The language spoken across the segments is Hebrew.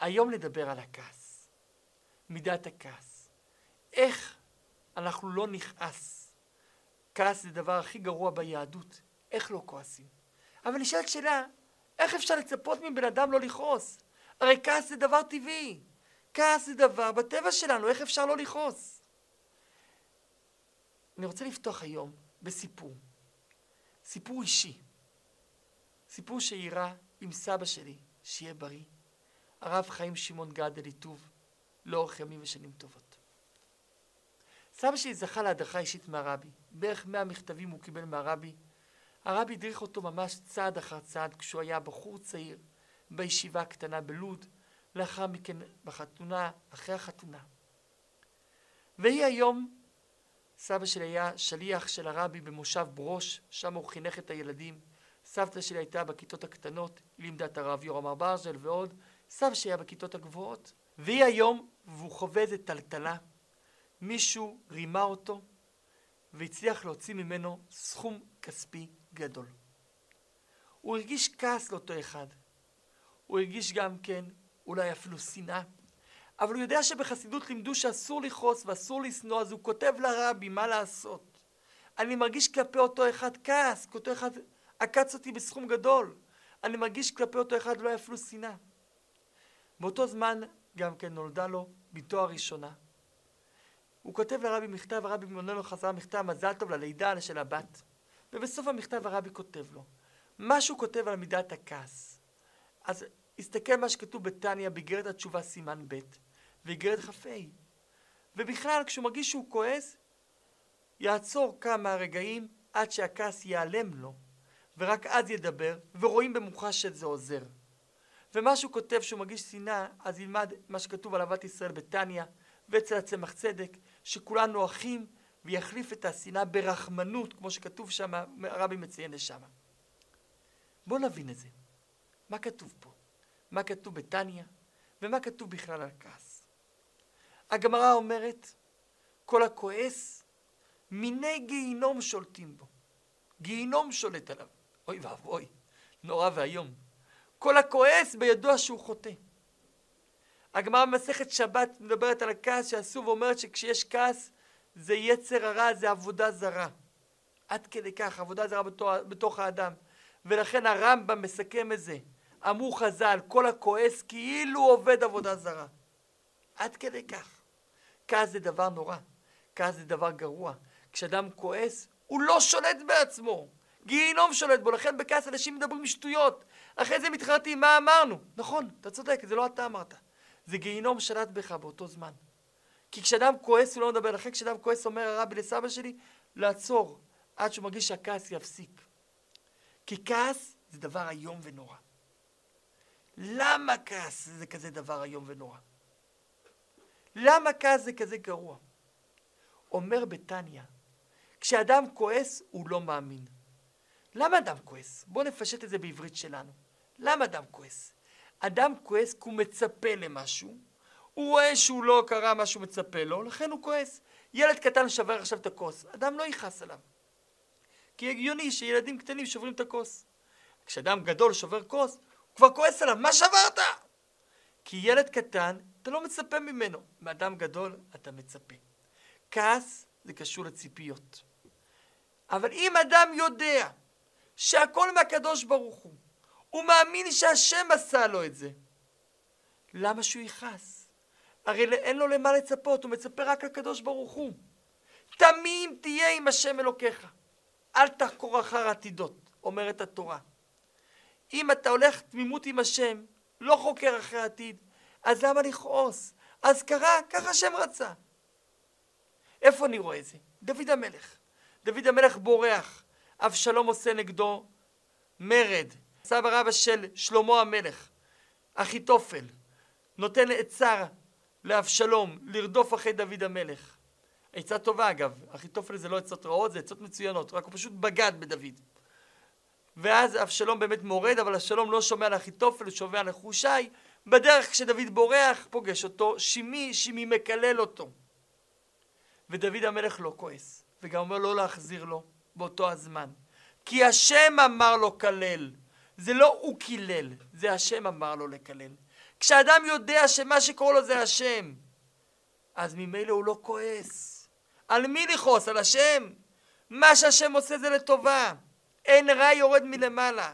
היום נדבר על הכעס, מידת הכעס. איך אנחנו לא נכעס. כעס זה הדבר הכי גרוע ביהדות, איך לא כועסים? אבל נשאלת שאלה, איך אפשר לצפות מבן אדם לא לכעוס? הרי כעס זה דבר טבעי. כעס זה דבר בטבע שלנו, איך אפשר לא לכעוס? אני רוצה לפתוח היום בסיפור. סיפור אישי. סיפור שאירע עם סבא שלי, שיהיה בריא, הרב חיים שמעון גד אליטוב, לאורך ימים ושנים טובות. סבא שלי זכה להדרכה אישית מהרבי, בערך מאה מכתבים הוא קיבל מהרבי. הרבי הדריך אותו ממש צעד אחר צעד כשהוא היה בחור צעיר בישיבה הקטנה בלוד, לאחר מכן בחתונה, אחרי החתונה. והיא היום, סבא שלי היה שליח של הרבי במושב ברוש, שם הוא חינך את הילדים. סבתא שלי הייתה בכיתות הקטנות, היא לימדה את הרב יורם ארברז'ל ועוד. סבא שלי היה בכיתות הגבוהות. והיא היום, והוא חווה איזה טלטלה. מישהו רימה אותו והצליח להוציא ממנו סכום כספי גדול. הוא הרגיש כעס לאותו אחד. הוא הרגיש גם כן אולי אפילו שנאה. אבל הוא יודע שבחסידות לימדו שאסור לכעוס ואסור לשנוא, אז הוא כותב לרבי מה לעשות. אני מרגיש כלפי אותו אחד כעס, כי אותו אחד עקץ אותי בסכום גדול. אני מרגיש כלפי אותו אחד לא אפילו שנאה. באותו זמן גם כן נולדה לו בתו הראשונה. הוא כותב לרבי מכתב, הרבי עונה לו חזרה מכתב, מזל טוב ללידה של הבת. ובסוף המכתב הרבי כותב לו, מה שהוא כותב על מידת הכעס. אז הסתכל מה שכתוב בתניא באיגרת התשובה סימן ב' ואיגרת כ"ה. ובכלל כשהוא מרגיש שהוא כועס, יעצור כמה רגעים עד שהכעס ייעלם לו, ורק אז ידבר, ורואים במוחש שזה עוזר. ומה שהוא כותב שהוא מרגיש שנאה, אז ילמד מה שכתוב על אהבת ישראל בתניא, ואצל הצמח צדק, שכולנו אחים, ויחליף את השנאה ברחמנות, כמו שכתוב שם, הרבי מציין לשם. בואו נבין את זה. מה כתוב פה? מה כתוב בתניא, ומה כתוב בכלל על כעס. הגמרא אומרת, כל הכועס, מיני גיהינום שולטים בו. גיהינום שולט עליו. אוי ואבוי, נורא ואיום. כל הכועס בידוע שהוא חוטא. הגמרא במסכת שבת מדברת על הכעס שעשו ואומרת שכשיש כעס זה יצר הרע, זה עבודה זרה. עד כדי כך, עבודה זרה בתוך, בתוך האדם. ולכן הרמב"ם מסכם את זה. אמרו חז"ל, כל הכועס כאילו עובד עבודה זרה. עד כדי כך. כעס זה דבר נורא. כעס זה דבר גרוע. כשאדם כועס, הוא לא שולט בעצמו. גיהינום שולט בו, לכן בכעס אנשים מדברים שטויות. אחרי זה מתחרטים מה אמרנו. נכון, אתה צודק, זה לא אתה אמרת. זה גיהינום שלט בך באותו זמן. כי כשאדם כועס הוא לא מדבר, לכן כשאדם כועס אומר הרבי לסבא שלי, לעצור עד שהוא מרגיש שהכעס יפסיק. כי כעס זה דבר איום ונורא. למה כעס זה כזה דבר איום ונורא? למה כעס זה כזה גרוע? אומר בתניא, כשאדם כועס הוא לא מאמין. למה אדם כועס? בואו נפשט את זה בעברית שלנו. למה אדם כועס? אדם כועס כי הוא מצפה למשהו, הוא רואה שהוא לא קרה מה שהוא מצפה לו, לכן הוא כועס. ילד קטן שבר עכשיו את הכוס, אדם לא יכעס עליו. כי הגיוני שילדים קטנים שוברים את הכוס. כשאדם גדול שובר כוס, הוא כבר כועס עליו, מה שברת? כי ילד קטן, אתה לא מצפה ממנו. מאדם גדול, אתה מצפה. כעס זה קשור לציפיות. אבל אם אדם יודע שהכל מהקדוש ברוך הוא, הוא מאמין שהשם עשה לו את זה, למה שהוא יכעס? הרי אין לו למה לצפות, הוא מצפה רק לקדוש ברוך הוא. תמים תהיה עם השם אלוקיך. אל תחקור אחר עתידות, אומרת התורה. אם אתה הולך תמימות עם השם, לא חוקר אחרי העתיד, אז למה לכעוס? אז קרה, ככה השם רצה. איפה אני רואה את זה? דוד המלך. דוד המלך בורח, אבשלום עושה נגדו מרד. סבא רבא של שלמה המלך, אחיתופל, נותן עצה לאבשלום לרדוף אחרי דוד המלך. עצה טובה אגב, אחיתופל זה לא עצות רעות, זה עצות מצוינות, רק הוא פשוט בגד בדוד. ואז אבשלום באמת מורד, אבל אבשלום לא שומע לאחיתופל, הוא שומע לחושי. בדרך כשדוד בורח, פוגש אותו שימי, שימי מקלל אותו. ודוד המלך לא כועס, וגם אומר לא להחזיר לו באותו הזמן. כי השם אמר לו כלל, זה לא הוא קילל, זה השם אמר לו לקלל. כשאדם יודע שמה שקורה לו זה השם, אז ממילא הוא לא כועס. על מי לכעוס? על השם? מה שהשם עושה זה לטובה. אין רע יורד מלמעלה.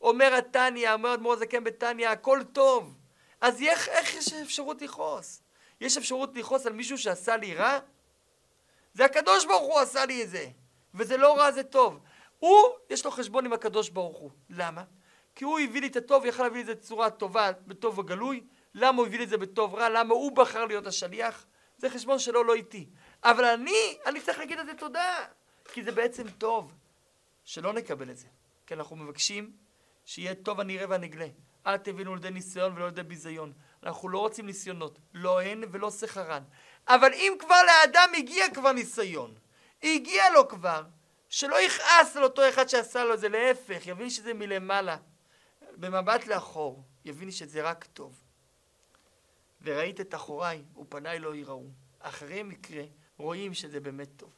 אומר התניא, אומר אדמו"ר הזקן בתניא, הכל טוב. אז איך, איך יש אפשרות לכעוס? יש אפשרות לכעוס על מישהו שעשה לי רע? זה הקדוש ברוך הוא עשה לי את זה. וזה לא רע, זה טוב. הוא, יש לו חשבון עם הקדוש ברוך הוא. למה? כי הוא הביא לי את הטוב, יכל להביא לי את זה בצורה טובה, בטוב וגלוי. למה הוא הביא לי את זה בטוב רע? למה הוא בחר להיות השליח? זה חשבון שלו, לא איתי. אבל אני, אני צריך להגיד את זה תודה. כי זה בעצם טוב. שלא נקבל את זה. כי אנחנו מבקשים שיהיה טוב הנראה והנגלה. אל תבינו לידי ניסיון ולא לידי ביזיון. אנחנו לא רוצים ניסיונות, לא הן ולא סחרן. אבל אם כבר לאדם הגיע כבר ניסיון, הגיע לו כבר, שלא יכעס על אותו אחד שעשה לו את זה, להפך, יבין שזה מלמעלה. במבט לאחור, יבין שזה רק טוב. וראית את אחוריי, ופניי לא יראו. אחרי מקרה, רואים שזה באמת טוב.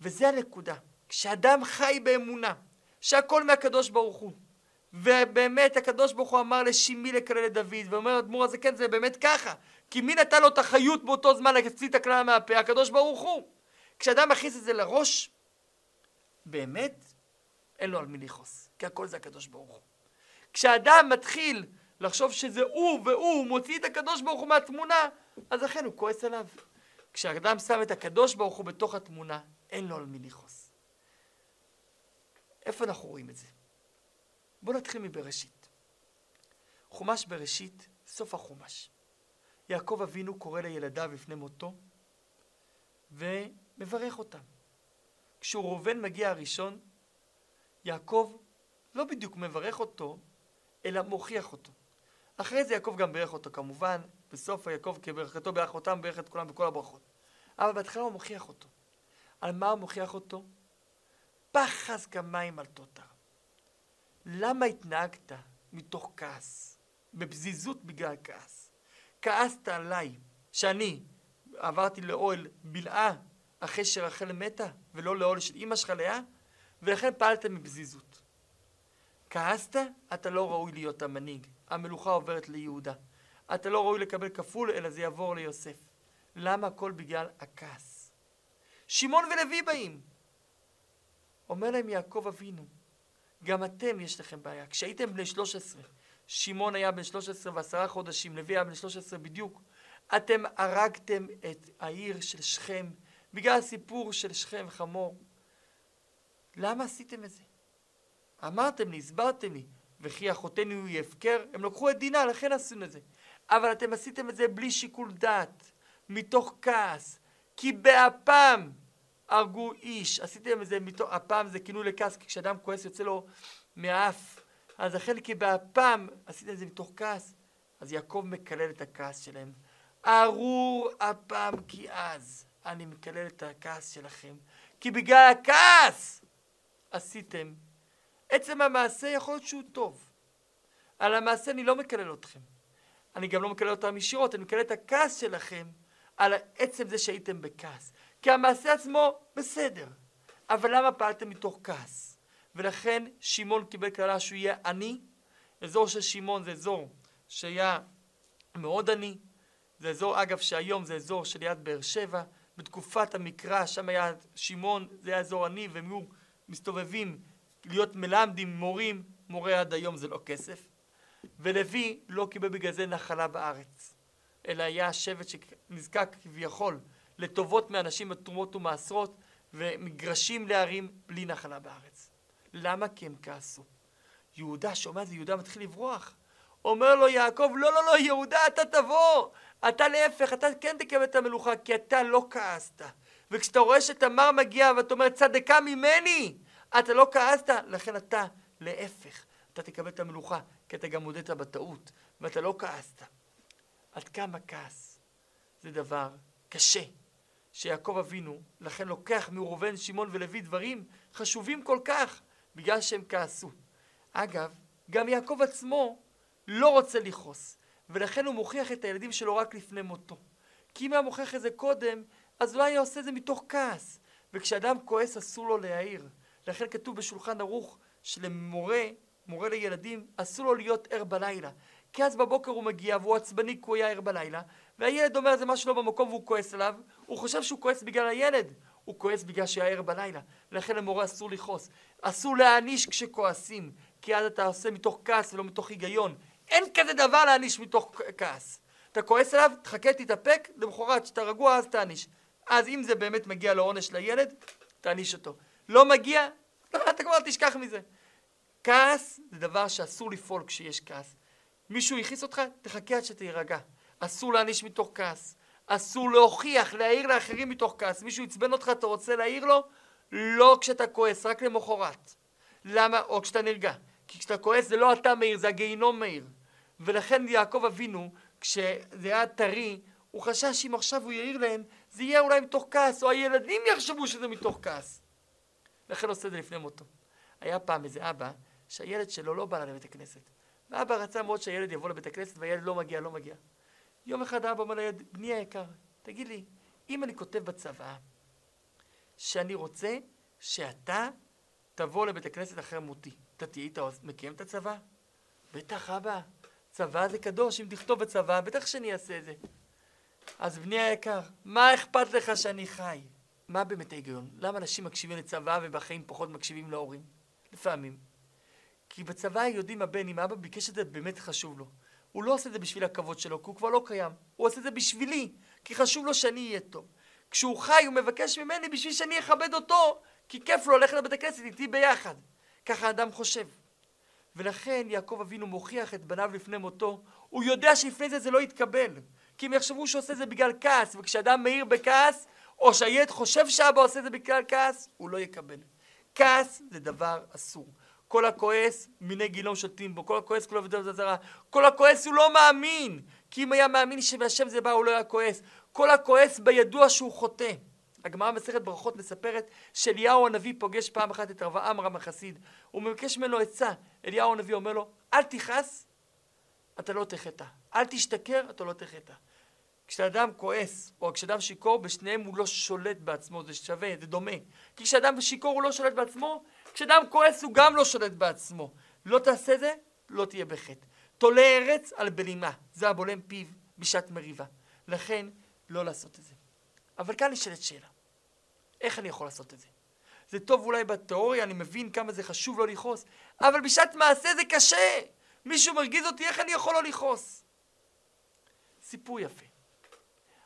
וזה הנקודה. כשאדם חי באמונה, שהכל מהקדוש ברוך הוא, ובאמת הקדוש ברוך הוא אמר לשימי לקלל את דוד, ואומר אדמו"ר הזה כן זה באמת ככה, כי מי נתן לו את החיות באותו זמן להוציא את הכלל מהפה? הקדוש ברוך הוא. כשאדם מכניס את זה לראש, באמת אין לו על מי לכעוס, כי הכל זה הקדוש ברוך הוא. כשאדם מתחיל לחשוב שזה הוא והוא מוציא את הקדוש ברוך הוא מהתמונה, אז אכן הוא כועס עליו. כשאדם שם את הקדוש ברוך הוא בתוך התמונה, אין לו על מי לכעוס. איפה אנחנו רואים את זה? בואו נתחיל מבראשית. חומש בראשית, סוף החומש. יעקב אבינו קורא לילדיו לפני מותו ומברך אותם. כשהוא ראובן מגיע הראשון, יעקב לא בדיוק מברך אותו, אלא מוכיח אותו. אחרי זה יעקב גם בירך אותו כמובן, בסוף יעקב כברכתו בירך אותם, בירך את כולם בכל הברכות. אבל בהתחלה הוא מוכיח אותו. על מה הוא מוכיח אותו? פחז כמים על תותר. למה התנהגת מתוך כעס? בפזיזות בגלל כעס. כעסת עליי שאני עברתי לאוהל בלעה אחרי שרחל מתה, ולא לאוהל של אמא שלך לאה, ולכן פעלת מפזיזות. כעסת, אתה לא ראוי להיות המנהיג. המלוכה עוברת ליהודה. אתה לא ראוי לקבל כפול, אלא זה יעבור ליוסף. למה הכל בגלל הכעס? שמעון ולוי באים. אומר להם יעקב אבינו, גם אתם יש לכם בעיה. כשהייתם בני 13, שמעון היה בן 13 ועשרה חודשים, לוי היה בן 13 בדיוק, אתם הרגתם את העיר של שכם בגלל הסיפור של שכם חמור. למה עשיתם את זה? אמרתם לי, הסברתם לי, וכי אחותנו היא הפקר, הם לקחו את דינה, לכן עשינו את זה. אבל אתם עשיתם את זה בלי שיקול דעת, מתוך כעס, כי באפם הרגו איש. עשיתם את זה מתוך, אפם זה כינוי לכעס, כי כשאדם כועס יוצא לו מהאף. אז לכן כי באפם עשיתם את זה מתוך כעס, אז יעקב מקלל את הכעס שלהם. ארור אפם כי אז אני מקלל את הכעס שלכם, כי בגלל הכעס עשיתם. עצם המעשה יכול להיות שהוא טוב. על המעשה אני לא מקלל אתכם. אני גם לא מקלל אותם ישירות, אני מקלל את הכעס שלכם על עצם זה שהייתם בכעס. כי המעשה עצמו בסדר, אבל למה פעלתם מתוך כעס? ולכן שמעון קיבל קללה שהוא יהיה עני. אזור של שמעון זה אזור שהיה מאוד עני. זה אזור, אגב, שהיום זה אזור שליד באר שבע. בתקופת המקרא, שם היה שמעון, זה היה אזור עני, והם היו מסתובבים להיות מלמדים, מורים, מורה עד היום זה לא כסף. ולוי לא קיבל בגלל זה נחלה בארץ, אלא היה שבט שנזקק כביכול לטובות מאנשים בתרומות ומעשרות ומגרשים לערים בלי נחלה בארץ. למה? כי הם כעסו. יהודה שומע את זה, יהודה מתחיל לברוח. אומר לו יעקב, לא, לא, לא, יהודה, אתה תבוא. אתה להפך, אתה כן תקבל את המלוכה, כי אתה לא כעסת. וכשאתה רואה שתמר מגיע ואתה אומר, צדקה ממני, אתה לא כעסת, לכן אתה להפך. אתה תקבל את המלוכה, כי אתה גם הודית בטעות, ואתה לא כעסת. עד כמה כעס זה דבר קשה, שיעקב אבינו, לכן לוקח מראובן, שמעון ולוי דברים חשובים כל כך, בגלל שהם כעסו. אגב, גם יעקב עצמו לא רוצה לכעוס, ולכן הוא מוכיח את הילדים שלו רק לפני מותו. כי אם היה מוכיח את זה קודם, אז לא היה עושה את זה מתוך כעס. וכשאדם כועס אסור לו להעיר. לכן כתוב בשולחן ערוך שלמורה, מורה לילדים, אסור לו להיות ער בלילה. כי אז בבוקר הוא מגיע והוא עצבני כי הוא היה ער בלילה, והילד אומר זה משהו לא במקום והוא כועס עליו, הוא חושב שהוא כועס בגלל הילד, הוא כועס בגלל שהיה ער בלילה. לכן למורה אסור לכעוס. אסור להעניש כשכועסים, כי אז אתה עושה מתוך כעס ולא מתוך היגיון. אין כזה דבר להעניש מתוך כעס. אתה כועס עליו, תחכה, תתאפק, למחרת כשאתה רגוע אז תעניש. אז אם זה באמת מגיע לעונש לילד, תעניש אותו. לא מגיע, אתה כבר תשכח מזה. כעס זה דבר שאסור לפעול כשיש כעס. מישהו הכעיס אותך, תחכה עד שתירגע. אסור להעניש מתוך כעס. אסור להוכיח, להעיר לאחרים מתוך כעס. מישהו עצבן אותך, אתה רוצה להעיר לו? לא כשאתה כועס, רק למחרת. למה? או כשאתה נרגע. כי כשאתה כועס זה לא אתה מאיר, זה הגיהינום מאיר. ולכן יעקב אבינו, כשזה היה טרי, הוא חשש שאם עכשיו הוא יעיר להם, זה יהיה אולי מתוך כעס, או הילדים יחשבו שזה מתוך כעס. לכן עושה את זה לפני מותו. היה פעם איזה אבא, שהילד שלו לא בא לבית הכנסת. ואבא רצה מאוד שהילד יבוא לבית הכנסת, והילד לא מגיע, לא מגיע. יום אחד האבא אומר לילד, בני היקר, תגיד לי, אם אני כותב בצוואה שאני רוצה שאתה תבוא לבית הכנסת אחרי מותי, אתה תהיה איתה מקיים את הצוואה? בטח אבא, צוואה זה קדוש, אם תכתוב בצוואה, בטח שאני אעשה את זה. אז בני היקר, מה אכפת לך שאני חי? מה באמת ההיגיון? למה אנשים מקשיבים לצוואה ובחיים פחות מקשיבים להורים? לפעמים. כי בצוואה יודעים הבן, אם האבא ביקש את זה, באמת חשוב לו. הוא לא עושה את זה בשביל הכבוד שלו, כי הוא כבר לא קיים. הוא עושה את זה בשבילי, כי חשוב לו שאני אהיה טוב. כשהוא חי, הוא מבקש ממני בשביל שאני אכבד אותו, כי כיף לו ללכת לבית הכנסת איתי ביחד. ככה האדם חושב. ולכן יעקב אבינו מוכיח את בניו לפני מותו, הוא יודע שלפני זה זה לא יתקבל. כי הם יחשבו שהוא עושה את זה בגלל כעס, וכשאדם מאיר בכעס, או שהילד חושב שאבא עושה את זה בגלל כעס, הוא לא יקבל. כעס זה דבר אסור. כל הכועס, מיני גילום שותים בו, כל הכועס כולו ודבר זרה. כל הכועס הוא לא מאמין, כי אם היה מאמין שמהשם זה בא, הוא לא היה כועס. כל הכועס בידוע שהוא חוטא. הגמרא במסכת ברכות מספרת שאליהו הנביא פוגש פעם אחת את רב עמרם החסיד. הוא מבקש ממנו עצה. אליהו הנביא אומר לו, אל תכעס, אתה לא תחטא. אל תשתכר, אתה לא תחטא. כשאדם כועס, או כשאדם שיכור, בשניהם הוא לא שולט בעצמו, זה שווה, זה דומה. כי כשאדם שיכור הוא לא שולט בעצמו, כשאדם כועס הוא גם לא שולט בעצמו. לא תעשה זה, לא תהיה בחטא. תולה ארץ על בלימה, זה הבולם פיו בשעת מריבה. לכן, לא לעשות את זה. אבל כאן נשאלת שאלה, איך אני יכול לעשות את זה? זה טוב אולי בתיאוריה, אני מבין כמה זה חשוב לא לכעוס, אבל בשעת מעשה זה קשה! מישהו מרגיז אותי, איך אני יכול לא לכעוס? סיפור יפה.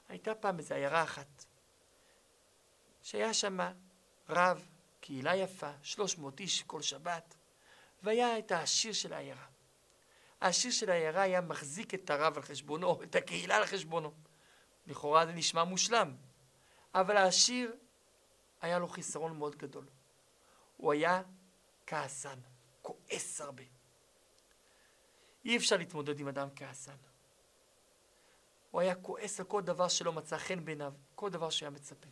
הייתה פעם איזו עיירה אחת, שהיה שם רב, קהילה יפה, 300 איש כל שבת, והיה את העשיר של העיירה. העשיר של העיירה היה מחזיק את הרב על חשבונו, את הקהילה על חשבונו. לכאורה זה נשמע מושלם, אבל העשיר היה לו חיסרון מאוד גדול. הוא היה כעסן, כועס הרבה. אי אפשר להתמודד עם אדם כעסן. הוא היה כועס על כל דבר שלא מצא חן בעיניו, כל דבר שהיה מצפה.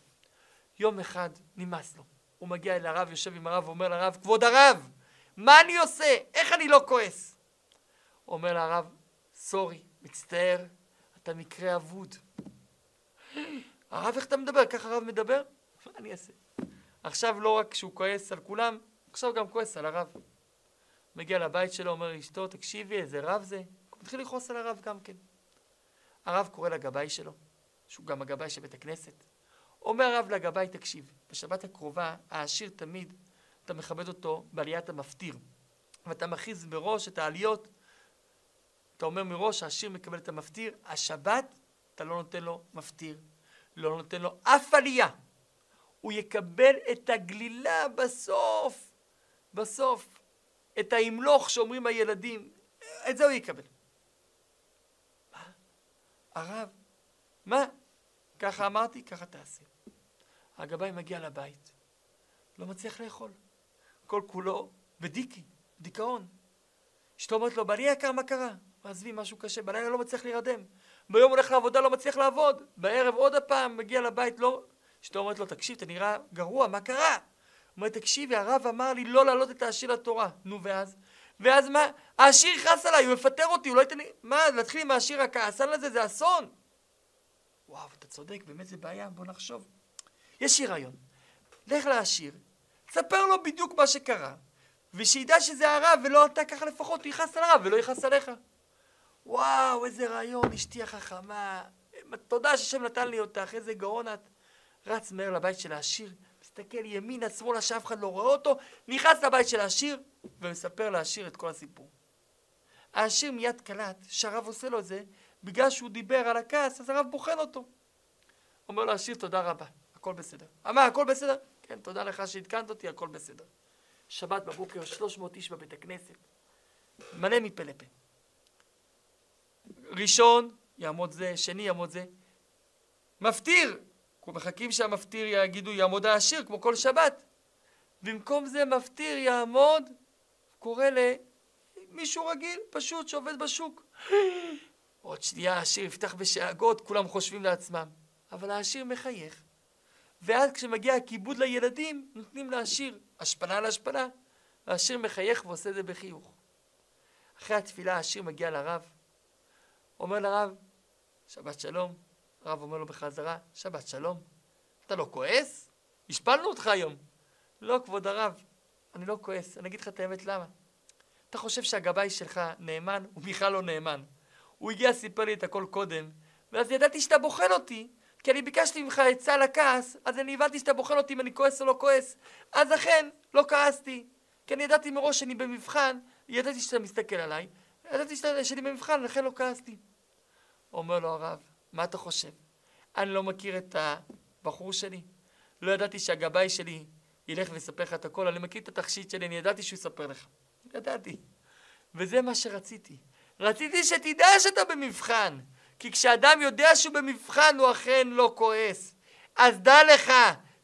יום אחד נמאס לו. הוא מגיע אל הרב, יושב עם הרב, ואומר לרב, כבוד הרב, מה אני עושה? איך אני לא כועס? אומר לרב, סורי, מצטער, אתה מקרה אבוד. הרב, איך אתה מדבר? ככה הרב מדבר? מה אני אעשה? עכשיו לא רק שהוא כועס על כולם, עכשיו גם כועס על הרב. מגיע לבית שלו, אומר לאשתו, תקשיבי, איזה רב זה? הוא מתחיל לכעוס על הרב גם כן. הרב קורא לגבאי שלו, שהוא גם הגבאי של בית הכנסת. אומר הרב לגבאי, תקשיב, בשבת הקרובה, העשיר תמיד, אתה מכבד אותו בעליית המפטיר. ואתה מכריז מראש את העליות, אתה אומר מראש, העשיר מקבל את המפטיר, השבת, אתה לא נותן לו מפטיר, לא נותן לו אף עלייה. הוא יקבל את הגלילה בסוף, בסוף, את ההמלוך שאומרים הילדים, את זה הוא יקבל. מה? הרב, מה? ככה אמרתי, ככה תעשה. הגבאי מגיע לבית, לא מצליח לאכול. כל כולו בדיקי, דיכאון. אשתו אומרת לו, בעלי יקר, מה קרה? עזבי, משהו קשה, בלילה לא מצליח להירדם. ביום הולך לעבודה, לא מצליח לעבוד. בערב עוד הפעם מגיע לבית, לא... אשתו אומרת לו, תקשיב, אתה נראה גרוע, מה קרה? הוא אומר, תקשיבי, הרב אמר לי לא להעלות את העשיר לתורה. נו, ואז? ואז מה? העשיר יכעס עליי, הוא יפטר אותי, הוא לא ייתן לי... מה, להתחיל עם העשיר הכעסן הזה, זה אסון. וואו, אתה צודק, באמת זה בעיה, בוא נחשוב. יש לי רעיון. לך לעשיר, ספר לו בדיוק מה שקרה, ושידע שזה הרב ולא אתה, ככה לפחות הוא יכעס על הרב ולא יכעס עליך. וואו, איזה רעיון, אשתי החכמה, תודה שהשם נתן לי אותך, איזה גאון את. רץ מהר לבית של העשיר, מסתכל ימינה, שמאלה, שאף אחד לא רואה אותו, נכנס לבית של העשיר, ומספר לעשיר את כל הסיפור. העשיר מיד קלט שהרב עושה לו את זה, בגלל שהוא דיבר על הכעס, אז הרב בוחן אותו. אומר לו העשיר, תודה רבה, הכל בסדר. אמר, הכל בסדר? כן, תודה לך שעדכנת אותי, הכל בסדר. שבת בבוקר, 300 איש בבית הכנסת, מלא מפה לפה. ראשון יעמוד זה, שני יעמוד זה. מפטיר! מחכים שהמפטיר יגידו יעמוד העשיר, כמו כל שבת. במקום זה מפטיר יעמוד, קורא למישהו רגיל, פשוט, שעובד בשוק. עוד שנייה העשיר יפתח בשאגות, כולם חושבים לעצמם. אבל העשיר מחייך. ואז כשמגיע הכיבוד לילדים, נותנים לעשיר השפנה על השפנה. והעשיר מחייך ועושה את זה בחיוך. אחרי התפילה העשיר מגיע לרב, אומר לרב, שבת שלום. הרב אומר לו בחזרה, שבת שלום. אתה לא כועס? השפלנו אותך היום. לא, כבוד הרב, אני לא כועס. אני אגיד לך את האמת למה. אתה חושב שהגבאי שלך נאמן? הוא בכלל לא נאמן. הוא הגיע, סיפר לי את הכל קודם, ואז ידעתי שאתה בוחן אותי, כי אני ביקשתי ממך עצה לכעס, אז אני הבנתי שאתה בוחן אותי אם אני כועס או לא כועס. אז אכן, לא כעסתי. כי אני ידעתי מראש שאני במבחן, ידעתי שאתה מסתכל עליי, ידעתי שאני במבחן, לכן לא כעסתי. אומר לו הרב, מה אתה חושב? אני לא מכיר את הבחור שלי? לא ידעתי שהגבאי שלי ילך ויספר לך את הכל, אני מכיר את התכשיט שלי, אני ידעתי שהוא יספר לך. ידעתי. וזה מה שרציתי. רציתי שתדע שאתה במבחן. כי כשאדם יודע שהוא במבחן, הוא אכן לא כועס. אז דע לך,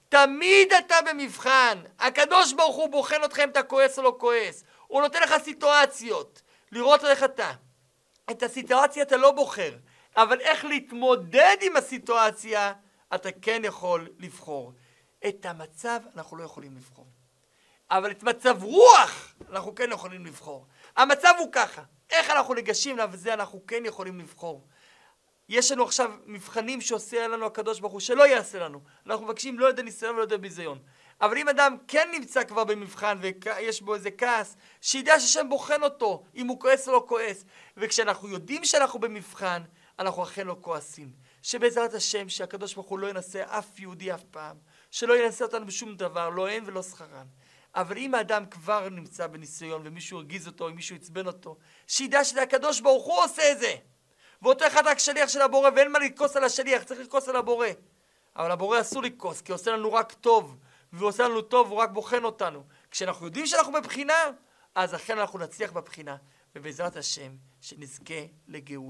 תמיד אתה במבחן. הקדוש ברוך הוא בוחן אותך אם אתה כועס או לא כועס. הוא נותן לך סיטואציות, לראות איך אתה. את הסיטואציה אתה לא בוחר, אבל איך להתמודד עם הסיטואציה, אתה כן יכול לבחור. את המצב אנחנו לא יכולים לבחור. אבל את מצב רוח אנחנו כן יכולים לבחור. המצב הוא ככה, איך אנחנו ניגשים וזה אנחנו כן יכולים לבחור. יש לנו עכשיו מבחנים שעושה לנו הקדוש ברוך הוא, שלא יעשה לנו. אנחנו מבקשים לא יודע ניסיון ולא יודע ביזיון. אבל אם אדם כן נמצא כבר במבחן ויש בו איזה כעס, שידע שהשם בוחן אותו, אם הוא כועס או לא כועס. וכשאנחנו יודעים שאנחנו במבחן, אנחנו אכן לא כועסים. שבעזרת השם, שהקדוש ברוך הוא לא ינסה אף יהודי אף פעם. שלא ינסה אותנו בשום דבר, לא הן ולא שכרן. אבל אם האדם כבר נמצא בניסיון ומישהו הרגיז אותו, אם מישהו עצבן אותו, שידע שזה הקדוש ברוך הוא עושה את זה. ואותו אחד רק שליח של הבורא ואין מה לכעוס על השליח, צריך לכעוס על הבורא. אבל הבורא אסור לכעוס, כי עושה לנו רק טוב, והוא עושה לנו טוב, הוא רק בוחן אותנו. כשאנחנו יודעים שאנחנו בבחינה, אז אכן אנחנו נצליח בבחינה, ובעזרת השם, שנזכה לגאולה.